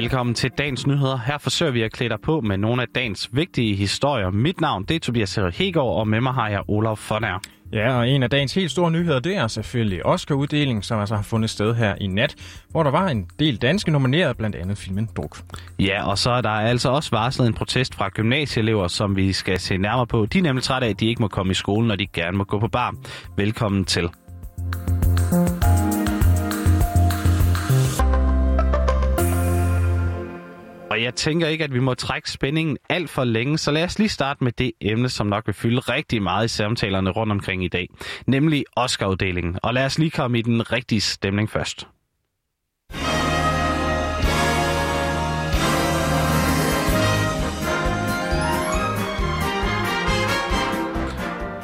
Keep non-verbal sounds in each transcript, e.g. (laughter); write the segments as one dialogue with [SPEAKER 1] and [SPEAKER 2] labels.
[SPEAKER 1] Velkommen til dagens nyheder. Her forsøger vi at klæde dig på med nogle af dagens vigtige historier. Mit navn det er Tobias Hegård, og med mig har jeg Olaf Fonær.
[SPEAKER 2] Ja, og en af dagens helt store nyheder, det er selvfølgelig Oscar-uddelingen, som altså har fundet sted her i nat, hvor der var en del danske nomineret, blandt andet filmen Druk.
[SPEAKER 1] Ja, og så er der altså også varslet en protest fra gymnasieelever, som vi skal se nærmere på. De er nemlig trætte af, at de ikke må komme i skole, når de gerne må gå på bar. Velkommen til. Og jeg tænker ikke, at vi må trække spændingen alt for længe, så lad os lige starte med det emne, som nok vil fylde rigtig meget i samtalerne rundt omkring i dag, nemlig Oscar-uddelingen. Og lad os lige komme i den rigtige stemning først.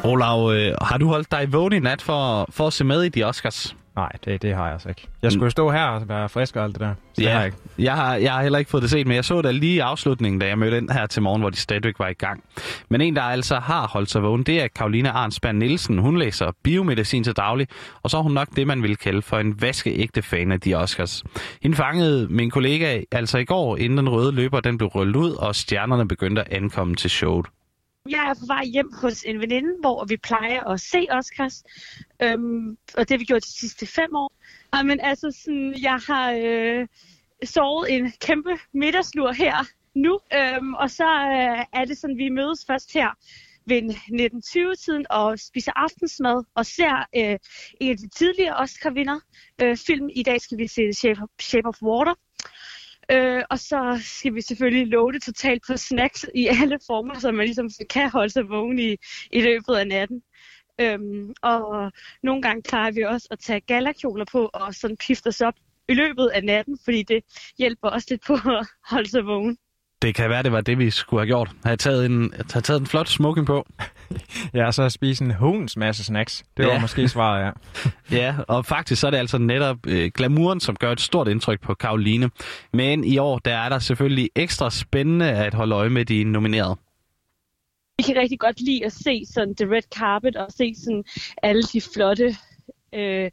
[SPEAKER 1] Olav, øh, har du holdt dig vågen i nat for, for at se med i de Oscars?
[SPEAKER 2] Nej, det, det har jeg altså ikke. Jeg skulle jo stå her og være frisk og alt det der. Så ja, det har jeg, ikke.
[SPEAKER 1] Jeg, har, jeg har heller ikke fået det set, men jeg så det lige i afslutningen, da jeg mødte ind her til morgen, hvor de stadigvæk var i gang. Men en, der altså har holdt sig vågen, det er Karoline Arnsberg Nielsen. Hun læser biomedicin til daglig, og så er hun nok det, man vil kalde for en vaskeægte fan af de Oscars. Hende fangede min kollega altså i går, inden den røde løber den blev rullet ud, og stjernerne begyndte at ankomme til showet.
[SPEAKER 3] Jeg er på vej hjem hos en veninde, hvor vi plejer at se Oscars. Øhm, og det har vi gjort de sidste fem år. Og, men altså, sådan, jeg har øh, sovet en kæmpe middagslur her nu. Øhm, og så øh, er det sådan, vi mødes først her ved 1920-tiden og spiser aftensmad og ser øh, en af de tidligere Oscar-vinder øh, film. I dag skal vi se Shape of, Shape of Water. Øh, og så skal vi selvfølgelig love det totalt på snacks i alle former, så man ligesom kan holde sig vågen i, i løbet af natten. Øhm, og nogle gange klarer vi også at tage galakjoler på og sådan pifte os op i løbet af natten, fordi det hjælper også lidt på (laughs) at holde sig vågen.
[SPEAKER 1] Det kan være, det var det, vi skulle have gjort. Have taget en, have taget en flot smoking på
[SPEAKER 2] ja, så spise en hunds masse snacks. Det var ja. måske svaret, ja. (laughs)
[SPEAKER 1] ja, og faktisk så er det altså netop øh, glamouren, som gør et stort indtryk på Karoline. Men i år, der er der selvfølgelig ekstra spændende at holde øje med de nominerede.
[SPEAKER 3] Vi kan rigtig godt lide at se sådan the red carpet og se sådan alle de flotte øh,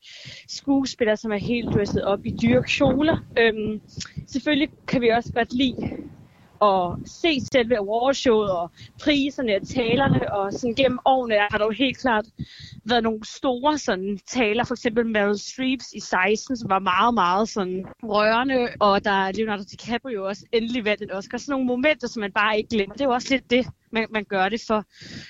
[SPEAKER 3] skuespillere, som er helt dresset op i dyre kjoler. Øhm, selvfølgelig kan vi også godt lide at se selve awardshowet og priserne og talerne, og sådan gennem årene har der jo helt klart været nogle store sådan, taler, for eksempel Meryl Streeps i 16, som var meget, meget sådan rørende, og der er Leonardo DiCaprio også endelig vandt en Oscar. Sådan nogle momenter, som man bare ikke glemmer. Det er jo også lidt det, man, man gør det for.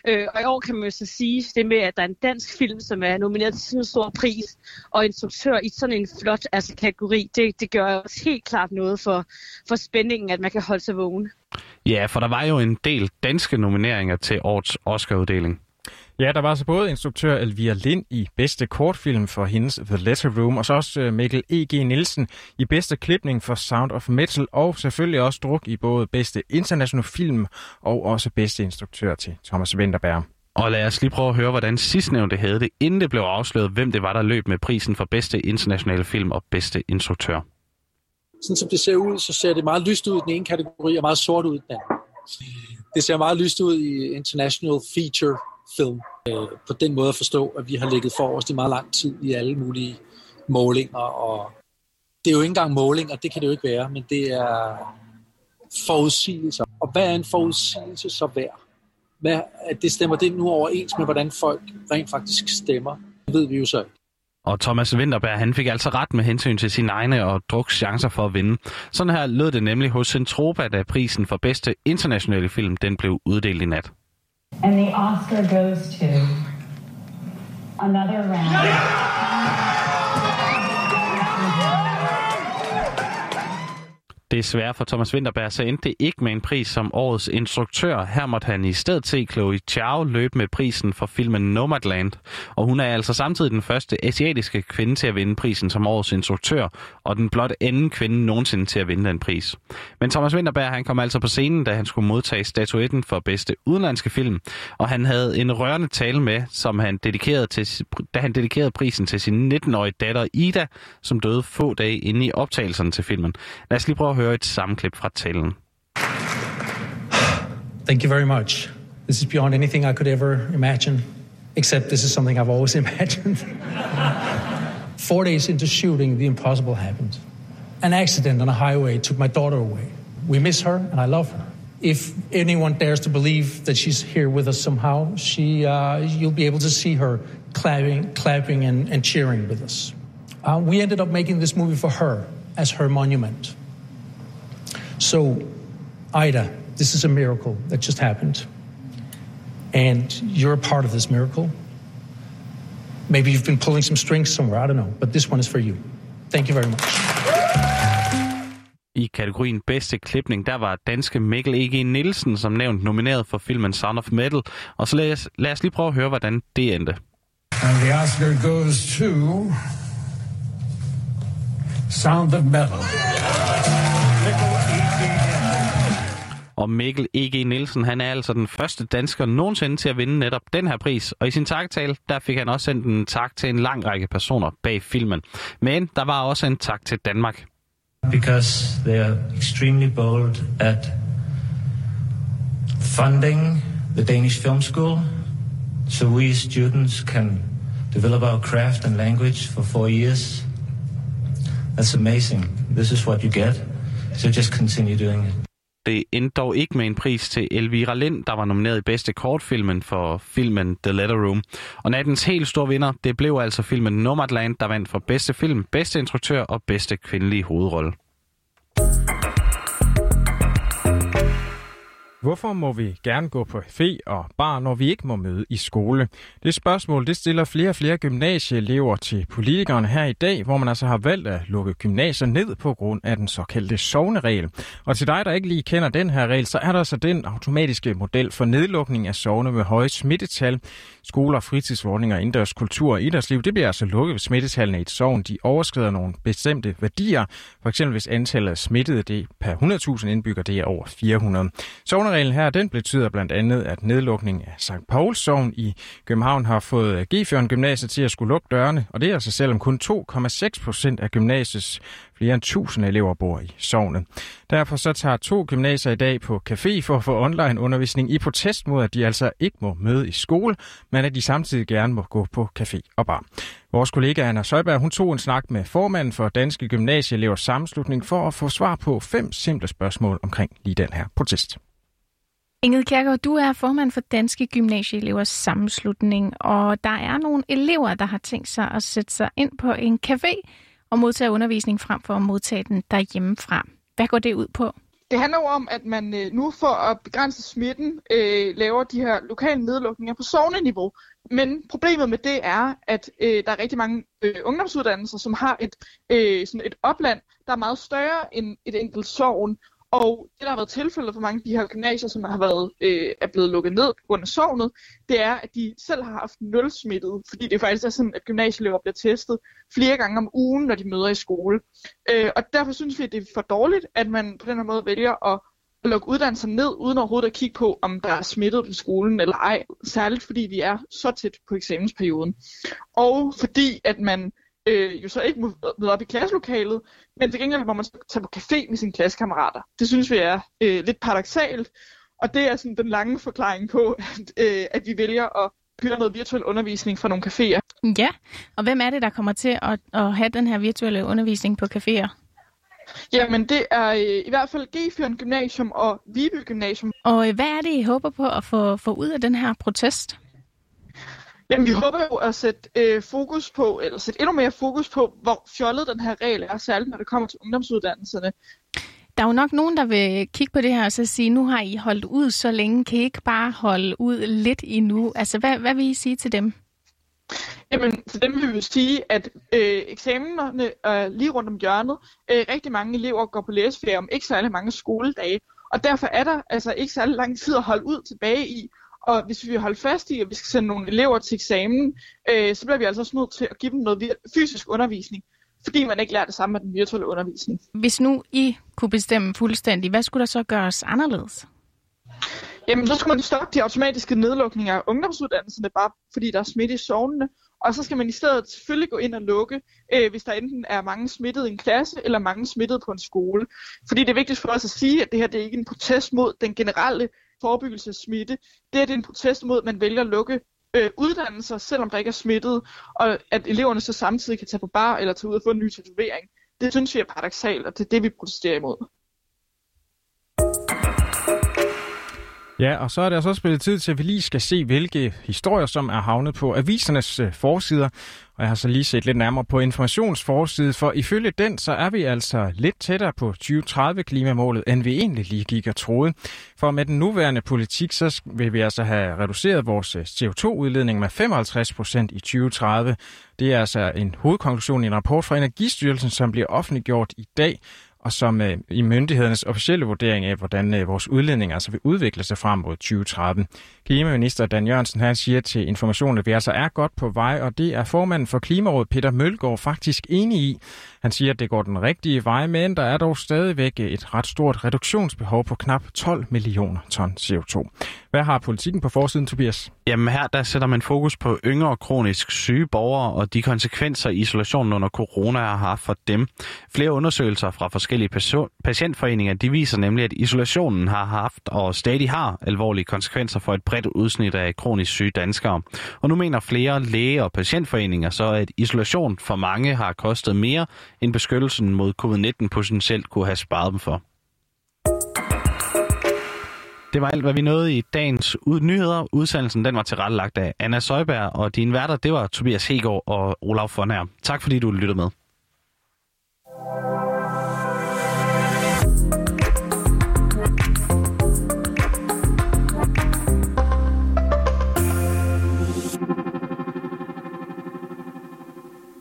[SPEAKER 3] Øh, og i år kan man jo så sige det med, at der er en dansk film, som er nomineret til sådan en stor pris, og instruktør i sådan en flot altså, kategori, det, det gør også helt klart noget for, for spændingen, at man kan holde sig vågen.
[SPEAKER 1] Ja, for der var jo en del danske nomineringer til årets Oscar-uddeling.
[SPEAKER 2] Ja, der var altså både instruktør Elvira Lind i bedste kortfilm for hendes The Letter Room, og så også øh, Mikkel E.G. Nielsen i bedste klipning for Sound of Metal, og selvfølgelig også druk i både bedste international film og også bedste instruktør til Thomas Winterberg.
[SPEAKER 1] Og lad os lige prøve at høre, hvordan sidstnævnte havde det, inden det blev afsløret, hvem det var, der løb med prisen for bedste internationale film og bedste instruktør.
[SPEAKER 4] Sådan som det ser ud, så ser det meget lyst ud i den ene kategori og meget sort ud i den anden. Det ser meget lyst ud i International Feature film. Øh, på den måde at forstå, at vi har ligget forrest i meget lang tid i alle mulige målinger. Og det er jo ikke engang målinger, det kan det jo ikke være, men det er forudsigelser. Og hvad er en forudsigelse så værd? Hvad, at det stemmer det nu overens med, hvordan folk rent faktisk stemmer? Det ved vi jo så ikke.
[SPEAKER 1] Og Thomas Winterberg, han fik altså ret med hensyn til sine egne og druks chancer for at vinde. Sådan her lød det nemlig hos Centropa, da prisen for bedste internationale film den blev uddelt i nat. And the Oscar goes to another round. Desværre for Thomas Winterberg, så endte det ikke med en pris som årets instruktør. Her måtte han i stedet se Chloe Chao løbe med prisen for filmen Nomadland. Og hun er altså samtidig den første asiatiske kvinde til at vinde prisen som årets instruktør, og den blot anden kvinde nogensinde til at vinde den pris. Men Thomas Winterberg han kom altså på scenen, da han skulle modtage statuetten for bedste udenlandske film, og han havde en rørende tale med, som han dedikerede til, da han dedikerede prisen til sin 19-årige datter Ida, som døde få dage inde i optagelserne til filmen. Lad os lige prøve at høre et sammenklip fra talen.
[SPEAKER 5] Thank you very much. This is beyond anything I could ever imagine, except this is something I've always (laughs) imagined. Four days into shooting, the impossible happened. An accident on a highway took my daughter away. We miss her, and I love her. If anyone dares to believe that she's here with us somehow, she, uh, you'll be able to see her clapping, clapping and, and cheering with us. Uh, we ended up making this movie for her as her monument. So, Ida, this is a miracle that just happened. And you're a part of this miracle. Maybe you've been pulling some strings somewhere, I don't know, but this one is for you. Thank you very much.
[SPEAKER 1] I kategorien bedste klipning, der var danske Mikkel E.G. Nielsen som nævnt nomineret for filmen Sound of Metal. Og så lad os, lad os lige prøve at høre, hvordan det endte.
[SPEAKER 6] And the Oscar goes to Sound of Metal.
[SPEAKER 1] Og Mikkel E.G. Nielsen, han er altså den første dansker nogensinde til at vinde netop den her pris. Og i sin takketale, der fik han også sendt en tak til en lang række personer bag filmen. Men der var også en tak til Danmark.
[SPEAKER 7] Because they are extremely bold at funding the Danish Film School, so we students can develop our craft and language for four years. That's amazing. This is what you get. So just continue doing it.
[SPEAKER 1] Det endte dog ikke med en pris til Elvira Lind, der var nomineret i bedste kortfilmen for filmen The Letter Room. Og nattens helt store vinder, det blev altså filmen Nomadland, der vandt for bedste film, bedste instruktør og bedste kvindelige hovedrolle.
[SPEAKER 2] Hvorfor må vi gerne gå på fe og bar, når vi ikke må møde i skole? Det spørgsmål det stiller flere og flere gymnasieelever til politikerne her i dag, hvor man altså har valgt at lukke gymnasier ned på grund af den såkaldte sovneregel. Og til dig, der ikke lige kender den her regel, så er der altså den automatiske model for nedlukning af sovne med høje smittetal. Skoler, fritidsordninger, indendørs kultur og idrætsliv, det bliver altså lukket, hvis smittetallene i et sovn de overskrider nogle bestemte værdier. For eksempel hvis antallet af smittede det per 100.000 indbygger det er over 400. Sovnereglen her, den betyder blandt andet, at nedlukning af St. Pauls sovn i København har fået øh, g Gymnasiet til at skulle lukke dørene, og det er altså selvom kun 2,6 procent af gymnasiets flere end 1000 elever bor i sovnet. Derfor så tager to gymnasier i dag på café for at få online undervisning i protest mod, at de altså ikke må møde i skole, men at de samtidig gerne må gå på café og bar. Vores kollega Anna Søjberg, hun tog en snak med formanden for Danske Gymnasieelevers Sammenslutning for at få svar på fem simple spørgsmål omkring lige den her protest.
[SPEAKER 8] Ingrid Kjærgaard, du er formand for Danske Gymnasieelevers Sammenslutning, og der er nogle elever, der har tænkt sig at sætte sig ind på en café og modtage undervisning frem for at modtage den derhjemmefra. Hvad går det ud på?
[SPEAKER 9] Det handler jo om, at man øh, nu for at begrænse smitten øh, laver de her lokale nedlukninger på sovneniveau. Men problemet med det er, at øh, der er rigtig mange øh, ungdomsuddannelser, som har et, øh, sådan et opland, der er meget større end et enkelt sovn. Og det, der har været tilfældet for mange af de her gymnasier, som har været, øh, er blevet lukket ned på grund af sovnet, det er, at de selv har haft nul smittet, fordi det faktisk er sådan, at gymnasieelever bliver testet flere gange om ugen, når de møder i skole. Øh, og derfor synes vi, at det er for dårligt, at man på den her måde vælger at lukke uddannelser ned, uden overhovedet at kigge på, om der er smittet på skolen eller ej, særligt fordi vi er så tæt på eksamensperioden. Og fordi, at man øh, jo så ikke må møde op i klasselokalet, men til gengæld må man tage på café med sine klassekammerater. Det synes vi er øh, lidt paradoxalt, og det er sådan den lange forklaring på, (laughs) at, øh, at vi vælger at køre noget virtuel undervisning fra nogle caféer.
[SPEAKER 8] Ja, og hvem er det, der kommer til at, at have den her virtuelle undervisning på caféer?
[SPEAKER 9] Jamen, det er øh, i hvert fald G4 Gymnasium og Viby Gymnasium.
[SPEAKER 8] Og øh, hvad er det, I håber på at få, få ud af den her protest?
[SPEAKER 9] Jamen, vi håber jo at sætte øh, fokus på, eller sætte endnu mere fokus på, hvor fjollet den her regel er, særligt når det kommer til ungdomsuddannelserne.
[SPEAKER 8] Der er jo nok nogen, der vil kigge på det her og så sige, nu har I holdt ud så længe, kan I ikke bare holde ud lidt endnu? Altså, hvad, hvad vil I sige til dem?
[SPEAKER 9] Jamen, til dem vil vi sige, at øh, eksamenerne er lige rundt om hjørnet. Øh, rigtig mange elever går på læseferie om ikke særlig mange skoledage, og derfor er der altså ikke særlig lang tid at holde ud tilbage i. Og hvis vi holder fast i, at vi skal sende nogle elever til eksamen, øh, så bliver vi altså også nødt til at give dem noget fysisk undervisning, fordi man ikke lærer det samme med den virtuelle undervisning.
[SPEAKER 8] Hvis nu I kunne bestemme fuldstændig, hvad skulle der så gøres anderledes?
[SPEAKER 9] Jamen, så skulle man stoppe de automatiske nedlukninger af ungdomsuddannelserne, bare fordi der er smitte i sovnene. Og så skal man i stedet selvfølgelig gå ind og lukke, øh, hvis der enten er mange smittede i en klasse, eller mange smittede på en skole. Fordi det er vigtigt for os at sige, at det her det er ikke en protest mod den generelle forebyggelse af smitte. Det er, det en protest mod, at man vælger at lukke øh, uddannelser, selvom der ikke er smittet, og at eleverne så samtidig kan tage på bar eller tage ud og få en ny tatovering. Det synes vi er paradoxalt, og det er det, vi protesterer imod.
[SPEAKER 2] Ja, og så er det altså også blevet tid til, at vi lige skal se, hvilke historier, som er havnet på avisernes øh, forsider. Og jeg har så lige set lidt nærmere på informationsforsiden, for ifølge den, så er vi altså lidt tættere på 2030-klimamålet, end vi egentlig lige gik og troede. For med den nuværende politik, så vil vi altså have reduceret vores øh, CO2-udledning med 55 procent i 2030. Det er altså en hovedkonklusion i en rapport fra Energistyrelsen, som bliver offentliggjort i dag og som øh, i myndighedernes officielle vurdering af, hvordan øh, vores udledninger altså vil udvikle sig frem mod 2030. Klimaminister Dan Jørgensen han siger til Information, at vi altså er godt på vej, og det er formanden for Klimarådet Peter Mølgaard faktisk enig i. Han siger, at det går den rigtige vej, men der er dog stadigvæk øh, et ret stort reduktionsbehov på knap 12 millioner ton CO2. Hvad har politikken på forsiden, Tobias?
[SPEAKER 1] Jamen her der sætter man fokus på yngre kronisk syge borgere og de konsekvenser isolationen under corona har haft for dem. Flere undersøgelser fra forskellige patientforeninger de viser nemlig, at isolationen har haft og stadig har alvorlige konsekvenser for et bredt udsnit af kronisk syge danskere. Og nu mener flere læge- og patientforeninger så, at isolation for mange har kostet mere, end beskyttelsen mod covid-19 potentielt kunne have sparet dem for. Det var alt, hvad vi nåede i dagens ud- nyheder. Udsendelsen den var tilrettelagt af Anna Søjberg, og dine værter, det var Tobias Hegård og Olaf Fornær. Tak fordi du lyttede med.